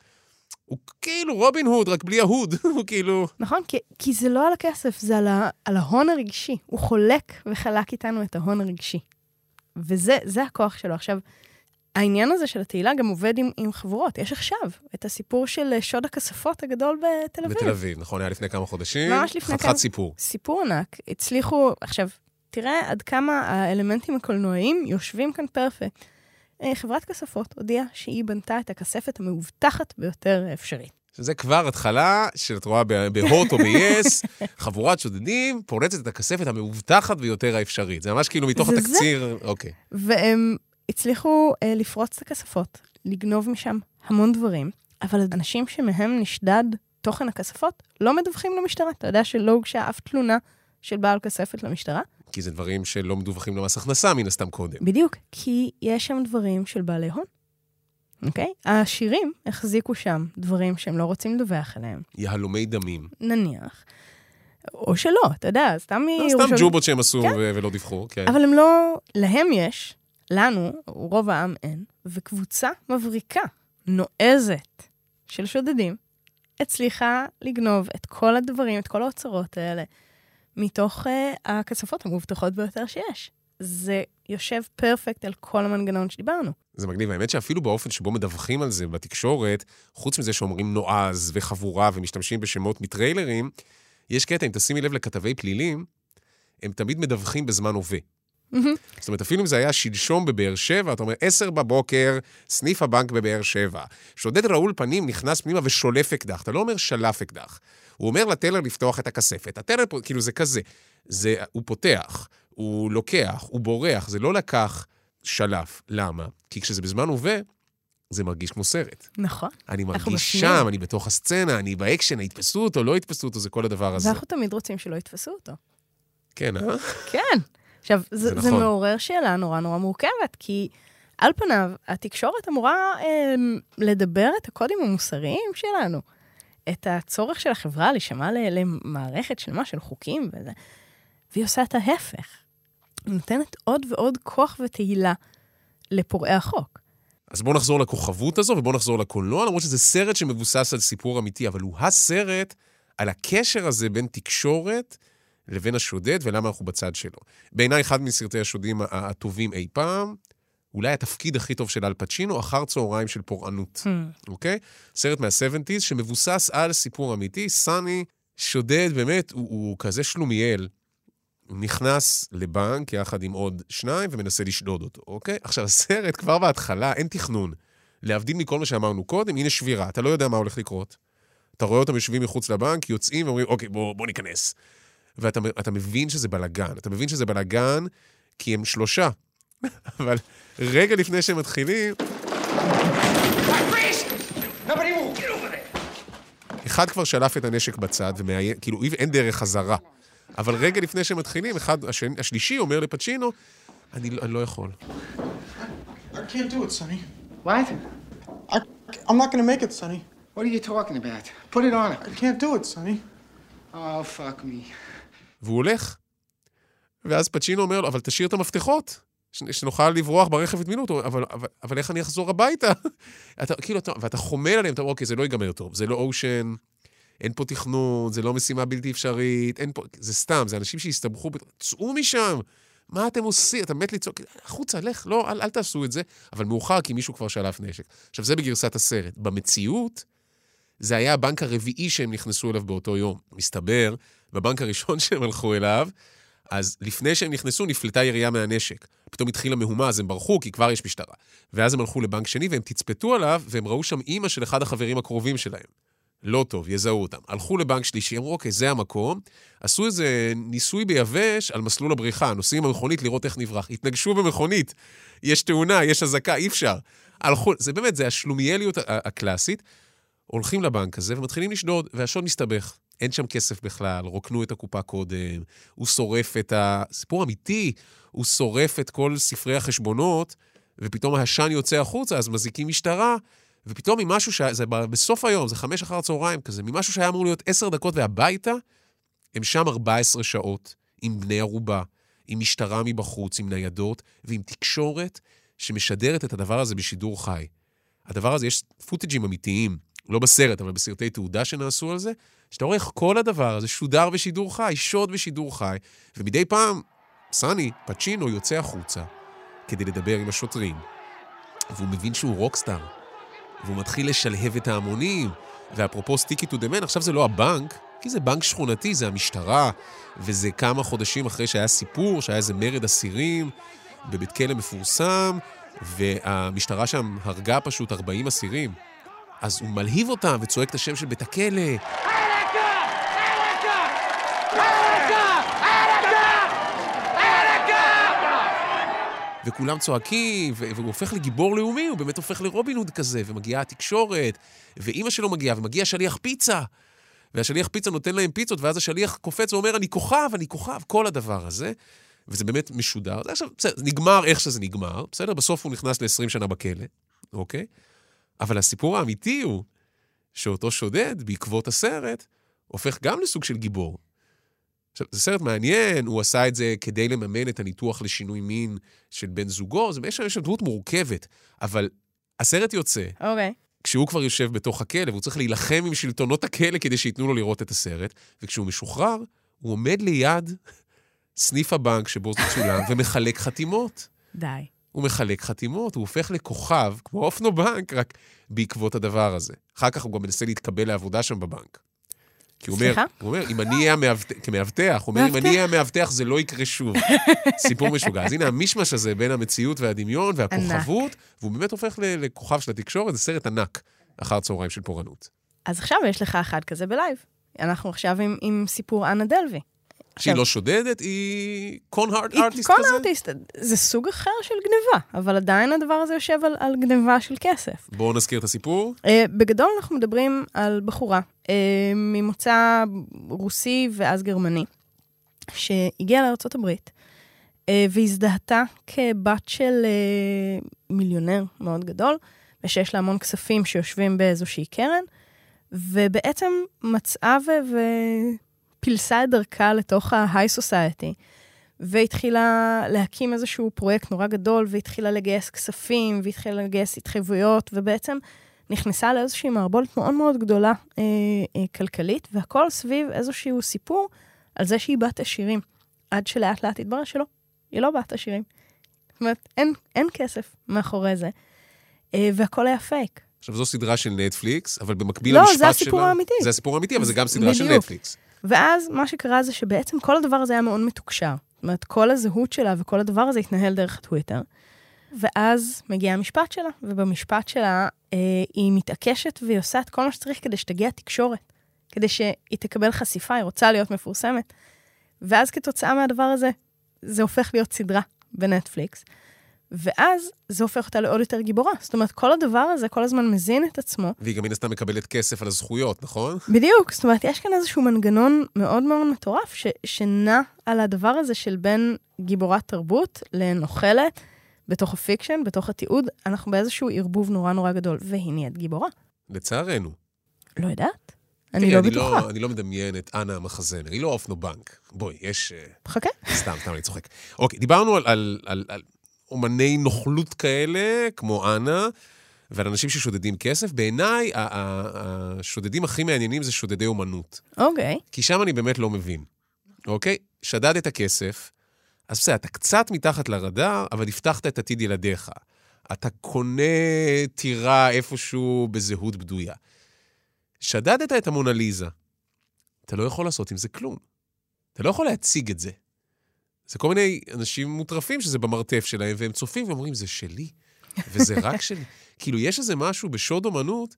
הוא כאילו רובין הוד, רק בלי ההוד, הוא כאילו... נכון? כי, כי זה לא על הכסף, זה על, ה, על ההון הרגשי. הוא חולק וחלק איתנו את ההון הרגשי. וזה זה הכוח שלו. עכשיו, העניין הזה של התהילה גם עובד עם, עם חבורות. יש עכשיו את הסיפור של אה, שוד הכספות הגדול בתל אביב. בתל אביב, נכון, היה לפני כמה חודשים. ממש לפני חתיכת כמה- סיפור. סיפור ענק. הצליחו, עכשיו, תראה עד כמה האלמנטים הקולנועיים יושבים כאן פרפקט. אה, חברת כספות הודיעה שהיא בנתה את הכספת המאובטחת ביותר האפשרית. שזה כבר התחלה שאת רואה בהוט או ב-yes, חבורת שודדים פורצת את הכספת המאובטחת ביותר האפשרית. זה ממש כאילו מתוך זה התקציר, אוקיי. והם הצליחו אה, לפרוץ את הכספות, לגנוב משם המון דברים, אבל אנשים שמהם נשדד תוכן הכספות לא מדווחים למשטרה. אתה יודע שלא הוגשה אף תלונה של בעל כספת למשטרה? כי זה דברים שלא מדווחים למס הכנסה מן הסתם קודם. בדיוק, כי יש שם דברים של בעלי הון, אוקיי? העשירים החזיקו שם דברים שהם לא רוצים לדווח עליהם, יהלומי דמים. נניח. או שלא, אתה יודע, סתם לא, מירושלים. סתם ג'ובות שהם עשו כן. ו- ולא דיווחו, כן. אבל הם לא... להם יש, לנו, רוב העם אין, וקבוצה מבריקה, נועזת, של שודדים, הצליחה לגנוב את כל הדברים, את כל האוצרות האלה, מתוך uh, הכספות המובטחות ביותר שיש. זה יושב פרפקט על כל המנגנון שדיברנו. זה מגניב. האמת שאפילו באופן שבו מדווחים על זה בתקשורת, חוץ מזה שאומרים נועז וחבורה ומשתמשים בשמות מטריילרים, יש קטע, אם תשימי לב לכתבי פלילים, הם תמיד מדווחים בזמן הווה. זאת אומרת, אפילו אם זה היה שלשום בבאר שבע, אתה אומר, עשר בבוקר, סניף הבנק בבאר שבע. שודד רעול פנים נכנס פנימה ושולף אקדח. אתה לא אומר שלף אקדח. הוא אומר לטלר לפתוח את הכספת. הטלר, כאילו, זה כזה. זה, הוא פותח, הוא לוקח, הוא בורח. זה לא לקח שלף. למה? כי כשזה בזמן הווה, זה מרגיש כמו סרט. נכון. אני מרגיש. שם, אני בתוך הסצנה, אני באקשן, יתפסו אותו, לא יתפסו אותו, זה כל הדבר הזה. ואנחנו תמיד רוצים שלא יתפסו אותו. כן, אה? כן. עכשיו, זה, זה נכון. זה מעורר שאלה נורא נורא מורכבת, כי על פניו, התקשורת אמורה אה, לדבר את הקודים המוסריים שלנו, את הצורך של החברה להישמע למערכת שלמה של חוקים וזה, והיא עושה את ההפך. היא נותנת עוד ועוד כוח ותהילה לפורעי החוק. אז בואו נחזור לכוכבות הזו ובואו נחזור לקולנוע, למרות שזה סרט שמבוסס על סיפור אמיתי, אבל הוא הסרט על הקשר הזה בין תקשורת לבין השודד ולמה אנחנו בצד שלו. בעיניי אחד מסרטי השודדים הטובים אי פעם, אולי התפקיד הכי טוב של אל פצ'ינו, אחר צהריים של פורענות, אוקיי? סרט מה-70's שמבוסס על סיפור אמיתי. סאני שודד, באמת, הוא, הוא כזה שלומיאל. הוא נכנס לבנק יחד עם עוד שניים ומנסה לשדוד אותו, אוקיי? עכשיו, הסרט, כבר בהתחלה, אין תכנון. להבדיל מכל מה שאמרנו קודם, הנה שבירה, אתה לא יודע מה הולך לקרות. אתה רואה אותם יושבים מחוץ לבנק, יוצאים ואומרים, אוקיי, בוא, בוא ניכנס. ואתה אתה מבין שזה בלאגן. אתה מבין שזה בלאגן כי הם שלושה. אבל רגע לפני שהם מתחילים! אחד כבר שלף את הנשק בצד ומאיים, כאילו, אי- אין דרך חזרה. אבל רגע לפני שהם מתחילים, אחד, השני, השלישי אומר לפצ'ינו, אני, לא- אני לא יכול. I can't do it, Sonny. What? I, I'm not gonna make it, Sonny. What are you talking about? Put it on I can't do it, Sonny. Oh, fuck me. והוא הולך. ואז פצ'ינו אומר לו, אבל תשאיר את המפתחות, שנוכל לברוח ברכב את מילוט. אבל, אבל, אבל איך אני אחזור הביתה? אתה, כאילו, אתה, ואתה חומל עליהם, אתה אומר, אוקיי, זה לא ייגמר טוב, זה לא אושן, אין פה תכנון, זה לא משימה בלתי אפשרית, אין פה, זה סתם, זה אנשים שהסתבכו, צאו משם, מה אתם עושים? אתה מת לצעוק, החוצה, לך, לא, אל, אל תעשו את זה, אבל מאוחר, כי מישהו כבר שלף נשק. עכשיו, זה בגרסת הסרט. במציאות, זה היה הבנק הרביעי שהם נכנסו אליו באותו יום. מסתבר, בבנק הראשון שהם הלכו אליו, אז לפני שהם נכנסו, נפלטה ירייה מהנשק. פתאום התחילה מהומה, אז הם ברחו, כי כבר יש משטרה. ואז הם הלכו לבנק שני, והם תצפתו עליו, והם ראו שם אימא של אחד החברים הקרובים שלהם. לא טוב, יזהו אותם. הלכו לבנק שלישי, אמרו, אוקיי, זה המקום. עשו איזה ניסוי ביבש על מסלול הבריחה, נוסעים במכונית לראות איך נברח. התנגשו במכונית, יש תאונה, יש אזעקה, אי אפשר. הלכו, זה באמת, זה השלומיאליות הקלאסית. הולכים לבנק הזה ומתחילים לשדוד, והשוד מסתבך. אין שם כסף בכלל, רוקנו את הקופה קודם, הוא שורף את ה... סיפור אמיתי, הוא שורף את כל ספרי החשבונות, ופתאום העשן יוצא החוצה, אז מזעיקים משטרה, ופתאום ממשהו ש... זה בסוף היום, זה חמש אחר הצהריים כזה, ממשהו שהיה אמור להיות עשר דקות והביתה, הם שם 14 שעות, עם בני ערובה, עם משטרה מבחוץ, עם ניידות, ועם תקשורת שמשדרת את הדבר הזה בשידור חי. הדבר הזה, יש footageים אמיתיים, לא בסרט, אבל בסרטי תעודה שנעשו על זה, שאתה רואה איך כל הדבר הזה שודר בשידור חי, שוד בשידור חי, ומדי פעם, סאני, פצ'ינו, יוצא החוצה כדי לדבר עם השוטרים, והוא מבין שהוא rockstar, והוא מתחיל לשלהב את ההמונים, ואפרופו stick it to the man, עכשיו זה לא הבנק, כי זה בנק שכונתי, זה המשטרה, וזה כמה חודשים אחרי שהיה סיפור, שהיה איזה מרד אסירים בבית כלא מפורסם, והמשטרה שם הרגה פשוט 40 אסירים. אז הוא מלהיב אותם וצועק את השם של בית הכלא. וכולם צועקים, והוא הופך לגיבור לאומי, הוא באמת הופך לרובין הוד כזה, ומגיעה התקשורת, ואימא שלו מגיעה, ומגיע שליח פיצה. והשליח פיצה נותן להם פיצות, ואז השליח קופץ ואומר, אני כוכב, אני כוכב, כל הדבר הזה. וזה באמת משודר. עכשיו, בסדר, נגמר איך שזה נגמר, בסדר? בסוף הוא נכנס ל-20 שנה בכלא, אוקיי? אבל הסיפור האמיתי הוא שאותו שודד, בעקבות הסרט, הופך גם לסוג של גיבור. עכשיו, זה סרט מעניין, הוא עשה את זה כדי לממן את הניתוח לשינוי מין של בן זוגו, זה יש שם דמות מורכבת, אבל הסרט יוצא אוקיי. כשהוא כבר יושב בתוך הכלא, והוא צריך להילחם עם שלטונות הכלא כדי שייתנו לו לראות את הסרט, וכשהוא משוחרר, הוא עומד ליד סניף הבנק שבו זה צולם ומחלק חתימות. די. הוא מחלק חתימות, הוא הופך לכוכב, כמו אופנובנק, רק בעקבות הדבר הזה. אחר כך הוא גם מנסה להתקבל לעבודה שם בבנק. כי הוא אומר? הוא אומר, אם אני אהיה המאבטח, כמאבטח, הוא אומר, אם אני אהיה המאבטח, זה לא יקרה שוב. סיפור משוגע. אז הנה המישמש הזה בין המציאות והדמיון והכוכבות, והוא באמת הופך לכוכב של התקשורת, זה סרט ענק אחר צהריים של פורענות. אז עכשיו יש לך אחד כזה בלייב. אנחנו עכשיו עם, עם סיפור אנה דלוי. שהיא לא שודדת, היא קון הארט היא ארטיסט קון כזה? ארטיסט, זה סוג אחר של גניבה, אבל עדיין הדבר הזה יושב על, על גניבה של כסף. בואו נזכיר את הסיפור. Uh, בגדול אנחנו מדברים על בחורה uh, ממוצא רוסי ואז גרמני, שהגיעה לארה"ב uh, והזדהתה כבת של uh, מיליונר מאוד גדול, ושיש לה המון כספים שיושבים באיזושהי קרן, ובעצם מצאה ו- ופילסה את דרכה לתוך ה-high society. והתחילה להקים איזשהו פרויקט נורא גדול, והתחילה לגייס כספים, והתחילה לגייס התחייבויות, ובעצם נכנסה לאיזושהי מערבולת מאוד מאוד גדולה אה, אה, כלכלית, והכל סביב איזשהו סיפור על זה שהיא בת עשירים. עד שלאט לאט התברר שלא, היא לא בת עשירים. זאת אומרת, אין, אין כסף מאחורי זה, אה, והכל היה פייק. עכשיו, זו סדרה של נטפליקס, אבל במקביל לא, למשפט שלה... זה הסיפור האמיתי. זה הסיפור האמיתי, אבל זה גם סדרה של בדיוק. נטפליקס. ואז מה שקרה זה שבעצם כל הדבר הזה היה מאוד מתוקשר. זאת אומרת, כל הזהות שלה וכל הדבר הזה התנהל דרך הטוויטר. ואז מגיע המשפט שלה, ובמשפט שלה אה, היא מתעקשת והיא עושה את כל מה שצריך כדי שתגיע תקשורת, כדי שהיא תקבל חשיפה, היא רוצה להיות מפורסמת. ואז כתוצאה מהדבר הזה, זה הופך להיות סדרה בנטפליקס. ואז זה הופך אותה לעוד יותר גיבורה. זאת אומרת, כל הדבר הזה כל הזמן מזין את עצמו, והיא גם מן הסתם מקבלת כסף על הזכויות, נכון? בדיוק, זאת אומרת, יש כאן איזשהו מנגנון מאוד מאוד מטורף, ש, שנע על הדבר הזה של בין גיבורת תרבות לנוכלת, בתוך ה fiction, בתוך התיעוד, אנחנו באיזשהו ערבוב נורא נורא גדול, והיא נהיית גיבורה. לצערנו. לא יודעת. אני תראי, לא בטוחה. אני לא מדמיין את אנה המחזמר, היא לא אופנובנק. בואי, יש... אה, חכה. סתם, סתם, אני צוחק. אוקיי, דיברנו על, על, על, על אומני נוכלות כאלה, כמו אנה, ועל אנשים ששודדים כסף. בעיניי, השודדים הכי מעניינים זה שודדי אומנות. אוקיי. כי שם אני באמת לא מבין, אוקיי? שדדת כסף, אז בסדר, אתה קצת מתחת לרדאר, אבל הבטחת את עתיד ילדיך. אתה קונה טירה איפשהו בזהות בדויה. שדדת את המונליזה, אתה לא יכול לעשות עם זה כלום. אתה לא יכול להציג את זה. זה כל מיני אנשים מוטרפים שזה במרתף שלהם, והם צופים ואומרים, זה שלי, וזה רק שלי. כאילו, יש איזה משהו בשוד אומנות,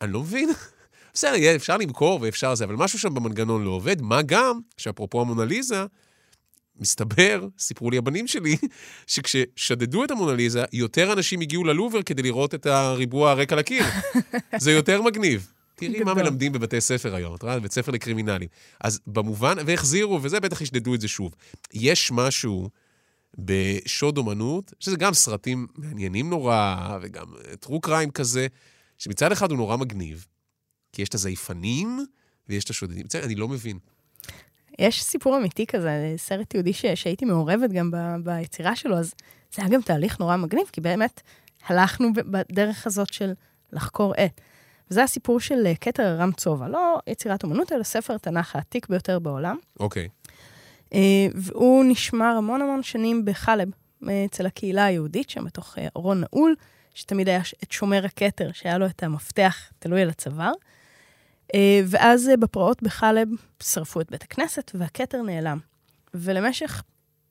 אני לא מבין. בסדר, אפשר למכור ואפשר זה, אבל משהו שם במנגנון לא עובד. מה גם, שאפרופו המונליזה, מסתבר, סיפרו לי הבנים שלי, שכששדדו את המונליזה, יותר אנשים הגיעו ללובר כדי לראות את הריבוע הריק על הקיר. זה יותר מגניב. תראי מה. מלמדים בבתי ספר היום, את רואה? בית ספר לקרימינלים. אז במובן, והחזירו, וזה בטח ישדדו את זה שוב. יש משהו בשוד אומנות, שזה גם סרטים מעניינים נורא, וגם טרו קריים כזה, שמצד אחד הוא נורא מגניב, כי יש את הזייפנים ויש את השודדים. מצד, אני לא מבין. יש סיפור אמיתי כזה, סרט יהודי ש... שהייתי מעורבת גם ב... ביצירה שלו, אז זה היה גם תהליך נורא מגניב, כי באמת הלכנו בדרך הזאת של לחקור את. וזה הסיפור של אה, כתר ארם צובה, לא יצירת אומנות, אלא ספר התנ"ך העתיק ביותר בעולם. אוקיי. אה, והוא נשמר המון המון שנים בחלב, אה, אצל הקהילה היהודית, שם בתוך אה, ארון נעול, שתמיד היה את שומר הכתר, שהיה לו את המפתח תלוי על הצוואר. אה, ואז אה, בפרעות בחלב שרפו את בית הכנסת, והכתר נעלם. ולמשך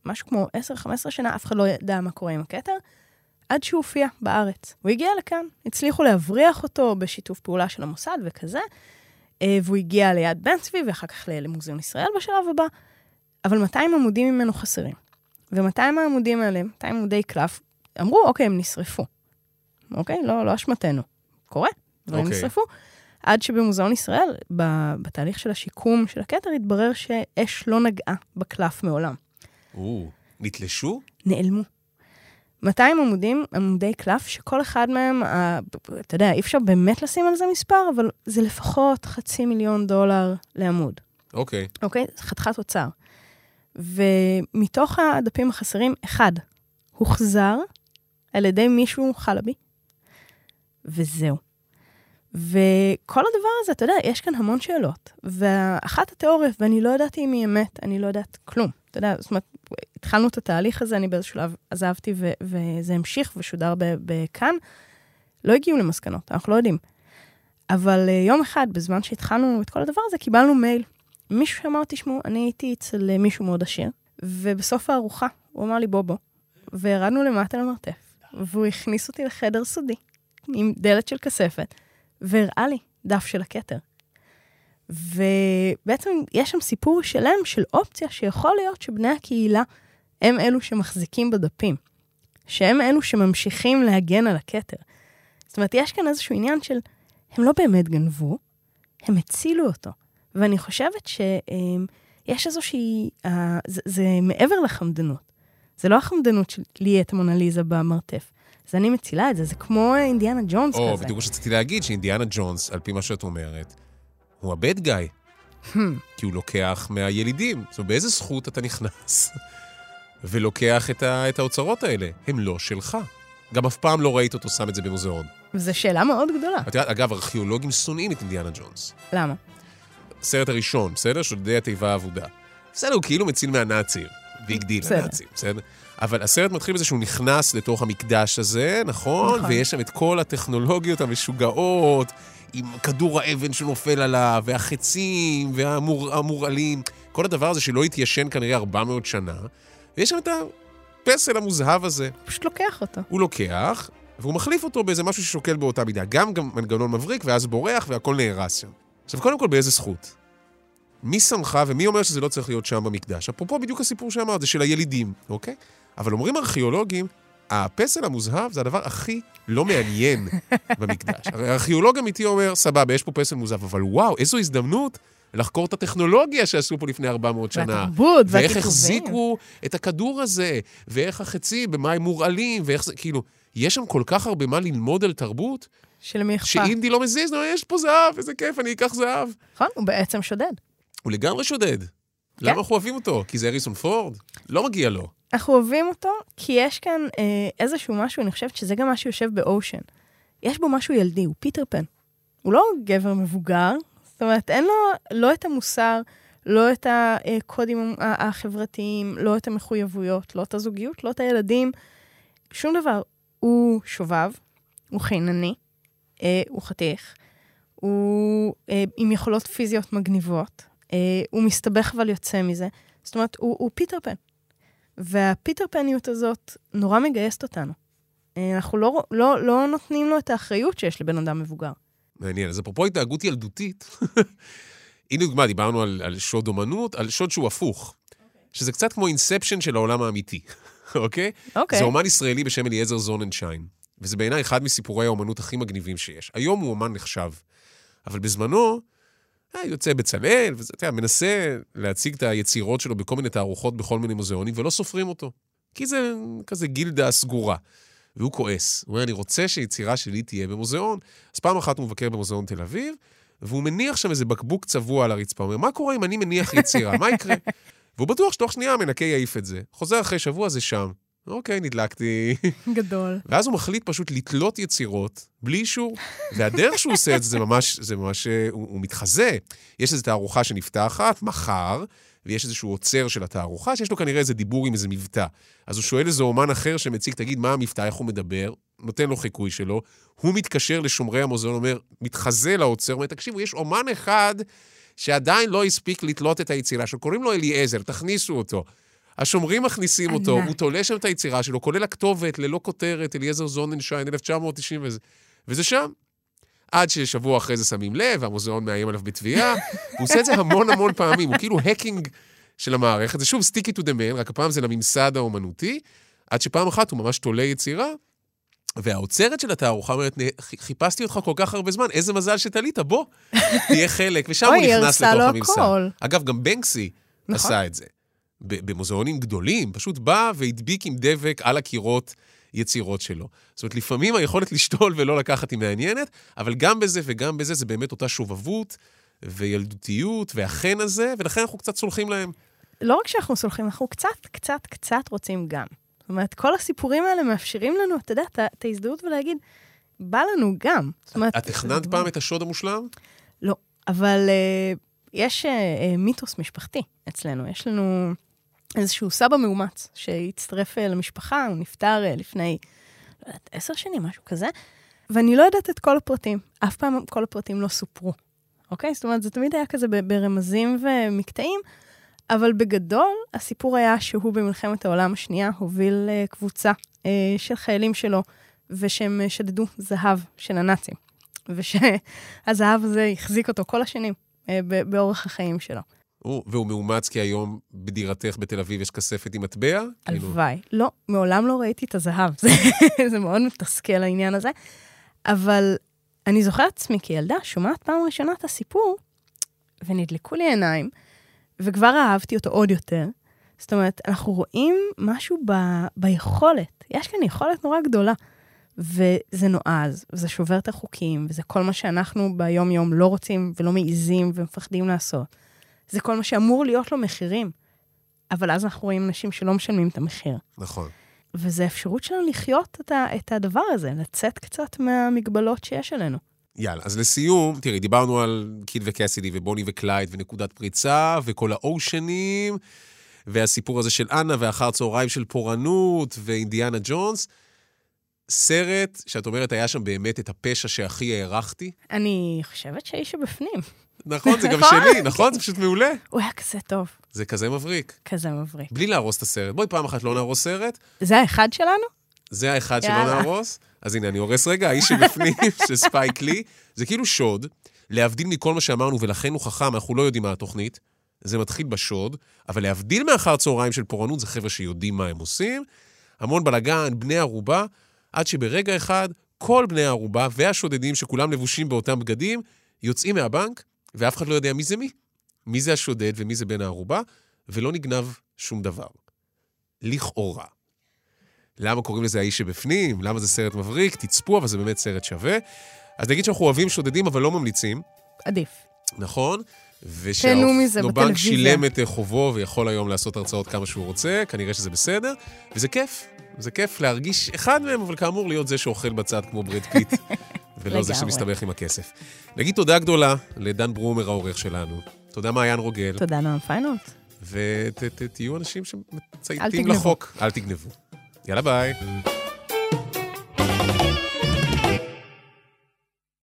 משהו כמו 10-15 שנה, אף אחד לא ידע מה קורה עם הכתר, עד שהוא הופיע בארץ. הוא הגיע לכאן, הצליחו להבריח אותו בשיתוף פעולה של המוסד וכזה, אה, והוא הגיע ליד בן צבי, ואחר כך למוזיאון ישראל בשלב הבא, אבל 200 עמודים ממנו חסרים. ו-200 העמודים האלה, 200 עמודי קלף, אמרו, אוקיי, הם נשרפו. אוקיי? לא, לא אשמתנו. קורה, דברים אוקיי. נשרפו. עד שבמוזיאון ישראל, בתהליך של השיקום של הכתר, התברר שאש לא נגעה בקלף מעולם. או, נתלשו? נעלמו. 200 עמודים, עמודי קלף, שכל אחד מהם, אתה יודע, אי אפשר באמת לשים על זה מספר, אבל זה לפחות חצי מיליון דולר לעמוד. אוקיי. אוקיי? זה חתיכת אוצר. ומתוך הדפים החסרים, אחד הוחזר על ידי מישהו חלבי, וזהו. וכל הדבר הזה, אתה יודע, יש כאן המון שאלות. ואחת התיאוריות, ואני לא ידעתי אם היא אמת, אני לא יודעת כלום. אתה יודע, זאת אומרת, התחלנו את התהליך הזה, אני באיזשהו שלב עזבתי ו- וזה המשיך ושודר בכאן. לא הגיעו למסקנות, אנחנו לא יודעים. אבל uh, יום אחד, בזמן שהתחלנו את כל הדבר הזה, קיבלנו מייל. מישהו שאמר, תשמעו, אני הייתי אצל אה, מישהו מאוד עשיר, ובסוף הארוחה הוא אמר לי, בוא בוא. וירדנו למטה למרתף, והוא הכניס אותי לחדר סודי, עם דלת של כספת, והראה לי דף של הכתר. ובעצם יש שם סיפור שלם של אופציה שיכול להיות שבני הקהילה הם אלו שמחזיקים בדפים, שהם אלו שממשיכים להגן על הכתר. זאת אומרת, יש כאן איזשהו עניין של, הם לא באמת גנבו, הם הצילו אותו. ואני חושבת שיש איזושהי, uh, זה, זה מעבר לחמדנות. זה לא החמדנות של לי את המונליזה במרתף. זה אני מצילה את זה, זה כמו אינדיאנה ג'ונס או, כזה. בדיוק מה שרציתי להגיד, שאינדיאנה ג'ונס, על פי מה שאת אומרת, הוא הבד גיא. Hmm. כי הוא לוקח מהילידים. זאת אומרת, באיזה זכות אתה נכנס ולוקח את, ה, את האוצרות האלה? הם לא שלך. גם אף פעם לא ראית אותו שם את זה במוזיאון. וזו שאלה מאוד גדולה. את יודעת, אגב, ארכיאולוגים שונאים את אינדיאנה ג'ונס. למה? הסרט הראשון, בסדר? שודדי התיבה האבודה. בסדר, הוא כאילו מציל מהנאצים. big deal, בסדר. הנאצים, בסדר? אבל הסרט מתחיל בזה שהוא נכנס לתוך המקדש הזה, נכון? נכון. ויש שם את כל הטכנולוגיות המשוגעות, עם כדור האבן שנופל עליו, והחצים, והמורעלים, כל הדבר הזה שלא התיישן כנראה 400 שנה. ויש שם את הפסל המוזהב הזה. פשוט לוקח אותו. הוא לוקח, והוא מחליף אותו באיזה משהו ששוקל באותה מידה. גם, גם מנגנון מבריק, ואז בורח, והכל נהרס שם. עכשיו, קודם כל, באיזה זכות? מי שמך ומי אומר שזה לא צריך להיות שם במקדש? אפרופו בדיוק הסיפור שאמרת, זה של הילידים, אוקיי? אבל אומרים ארכיאולוגים, הפסל המוזהב זה הדבר הכי לא מעניין במקדש. הרי ארכיאולוג אמיתי אומר, סבבה, יש פה פסל מוזהב, אבל וואו, איזו הזדמנות לחקור את הטכנולוגיה שעשו פה לפני 400 שנה. והתרבות, ואיך והכיתובים. החזיקו את הכדור הזה, ואיך החצים, במה הם מורעלים, ואיך זה, כאילו, יש שם כל כך הרבה מה ללמוד על תרבות, שלמי אכפת. שאינדי לא מזיז, נו, יש פה זהב, איזה כיף, אני אקח זהב. נכון, הוא בעצם שודד. הוא לגמרי שודד. כן. למה אנחנו אוהבים אותו? כי זה אריסון פורד? לא מגיע לו. אנחנו אוהבים אותו, כי יש כאן אה, איזשהו משהו, אני חושבת שזה גם מה שיושב באושן. יש בו משהו ילדי, הוא פיטר פן. הוא לא גבר מבוגר, זאת אומרת, אין לו לא את המוסר, לא את הקודים החברתיים, לא את המחויבויות, לא את הזוגיות, לא את הילדים, שום דבר. הוא שובב, הוא חינני, אה, הוא חתיך, הוא אה, עם יכולות פיזיות מגניבות, אה, הוא מסתבך אבל יוצא מזה. זאת אומרת, הוא, הוא פיטר פן. והפיטר פניות הזאת נורא מגייסת אותנו. אה, אנחנו לא, לא, לא נותנים לו את האחריות שיש לבן אדם מבוגר. מעניין. אז אפרופו התנהגות ילדותית, הנה דוגמה, דיברנו על, על שוד אומנות, על שוד שהוא הפוך. שזה קצת כמו אינספשן של העולם האמיתי, אוקיי? אוקיי. זה אומן ישראלי בשם אליעזר זוננשיין, וזה בעיניי אחד מסיפורי האומנות הכי מגניבים שיש. היום הוא אומן נחשב, אבל בזמנו, יוצא בצלאל, וזה, אתה יודע, מנסה להציג את היצירות שלו בכל מיני תערוכות בכל מיני מוזיאונים, ולא סופרים אותו. כי זה כזה גילדה סגורה. והוא כועס. הוא אומר, אני רוצה שיצירה שלי תהיה במוזיאון. אז פעם אחת הוא מבקר במוזיאון תל אביב, והוא מניח שם איזה בקבוק צבוע על הרצפה. הוא אומר, מה קורה אם אני מניח יצירה? מה יקרה? והוא בטוח שתוך שנייה המנקה יעיף את זה. חוזר אחרי שבוע, זה שם. אוקיי, נדלקתי. גדול. ואז הוא מחליט פשוט לתלות יצירות בלי אישור. והדרך שהוא עושה את זה, זה ממש, זה ממש, הוא, הוא מתחזה. יש איזו תערוכה שנפתחת, מחר, ויש איזשהו עוצר של התערוכה, שיש לו כנראה איזה דיבור עם איזה מבטא. אז הוא שואל איזה אומן אחר שמציג, תגיד, מה המבטא, איך הוא מדבר? נותן לו חיקוי שלו. הוא מתקשר לשומרי המוזיאון, אומר, מתחזה לעוצר, אומר, תקשיבו, יש אומן אחד שעדיין לא הספיק לתלות את היצירה שלו, קוראים לו אליעזר, תכניסו אותו. השומרים מכניסים אותו. הוא תולה שם את היצירה שלו, כולל הכתובת, ללא כותרת, אליעזר זוננשיין, 1990 וזה. וזה שם. עד ששבוע אחרי זה שמים לב, והמוזיאון מאיים עליו בתביעה. הוא עושה את זה המון המון פעמים, הוא כאילו האקינג של המערכת. זה שוב סטיקי טו דה מן, רק הפעם זה לממסד האומנותי, עד שפעם אחת הוא ממש תולה יצירה, והאוצרת של התערוכה אומרת, "נה, ח- חיפשתי אותך כל כך הרבה זמן, איזה מזל שתלית, בוא, תהיה חלק. ושם הוא נכנס לתוך הממסד. אגב, גם בנקסי נכון. עשה את זה. במוזיאונים גדולים, פשוט בא והדביק עם דבק על הקירות יצירות שלו. זאת אומרת, לפעמים היכולת לשתול ולא לקחת היא מעניינת, אבל גם בזה וגם בזה זה באמת אותה שובבות וילדותיות והחן הזה, ולכן אנחנו קצת סולחים להם. לא רק שאנחנו סולחים, אנחנו קצת, קצת, קצת רוצים גם. זאת אומרת, כל הסיפורים האלה מאפשרים לנו, אתה יודע, את ההזדהות ולהגיד, בא לנו גם. זאת אומרת... את תכננת פעם את השוד המושלם? לא, אבל uh, יש uh, מיתוס משפחתי אצלנו. יש לנו איזשהו סבא מאומץ שהצטרף אה, למשפחה, הוא נפטר אה, לפני, לא יודעת, עשר שנים, משהו כזה, ואני לא יודעת את כל הפרטים. אף פעם כל הפרטים לא סופרו, אוקיי? זאת אומרת, זה תמיד היה כזה ברמזים ומקטעים, אבל בגדול, הסיפור היה שהוא במלחמת העולם השנייה הוביל אה, קבוצה של חיילים שלו, ושהם שדדו זהב של הנאצים. ושהזהב הזה החזיק אותו כל השנים באורך החיים שלו. הוא- והוא מאומץ כי היום בדירתך בתל אביב יש כספת עם מטבע? כאילו, הלוואי. לא, מעולם לא ראיתי את הזהב. זה, מאוד מתסכל העניין הזה. אבל אני זוכרת עצמי כילדה, שומעת פעם ראשונה את הסיפור, ונדלקו לי עיניים, וכבר אהבתי אותו עוד יותר. זאת אומרת, אנחנו רואים משהו ב, ביכולת. יש כאן יכולת נורא גדולה. וזה נועז, וזה שובר את החוקים, וזה כל מה שאנחנו ביום-יום לא רוצים ולא מעיזים ומפחדים לעשות. זה כל מה שאמור להיות לו מחירים. אבל אז אנחנו רואים אנשים שלא משלמים את המחיר. נכון. וזו האפשרות שלנו לחיות את, ה, את הדבר הזה, לצאת קצת מהמגבלות שיש עלינו. יאללה, אז לסיום, תראי, דיברנו על קיד וקסידי ובוני וקלייד ונקודת פריצה וכל האושנים, והסיפור הזה של אנה ואחר צהריים של פורענות ואינדיאנה ג'ונס. סרט שאת אומרת, היה שם באמת את הפשע שהכי הערכתי. אני חושבת שהאיש שבפנים, נכון, זה גם נכון. שלי, נכון? זה פשוט מעולה. הוא היה כזה טוב, זה כזה מבריק. כזה מבריק. בלי להרוס את הסרט. בואי פעם אחת לא נהרוס סרט, זה האחד שלנו? זה האחד שלא. נהרוס. אז הנה, אני הורס רגע, האיש שבפנים, של ספייק לי, זה כאילו שוד, להבדיל מכל מה שאמרנו, ולכן הוא חכם, אנחנו לא יודעים מה התוכנית. זה מתחיל בשוד, אבל להבדיל מאחר צהריים של פורענות, זה חבר'ה שיודעים מה הם עושים. המון בלאגן, בני ערובה, עד שברגע אחד, כל בני הערובה והשודדים, שכולם לבושים באותם בגדים, יוצאים מהבנק, ואף אחד לא יודע מי זה מי. מי זה השודד ומי זה בן הערובה, ולא נגנב שום דבר. לכאורה. למה קוראים לזה האיש שבפנים? למה זה סרט מבריק? תצפו, אבל זה באמת סרט שווה. אז נגיד שאנחנו אוהבים שודדים, אבל לא ממליצים, עדיף. נכון? ושהנובנק. שילם את חובו ויכול היום לעשות הרצאות כמה שהוא רוצה, כנראה שזה בסדר, וזה כיף. זה כיף להרגיש אחד מהם, אבל כאמור להיות זה שאוכל בצד כמו ברד פיט, ולא זה. שמסתבך עם הכסף. נגיד תודה גדולה לדן ברומר העורך שלנו. תודה מעיין רוגל, תודה נועם פיינולט. ותהיו אנשים שמצייתים. לחוק. אל תגנבו. יאללה ביי.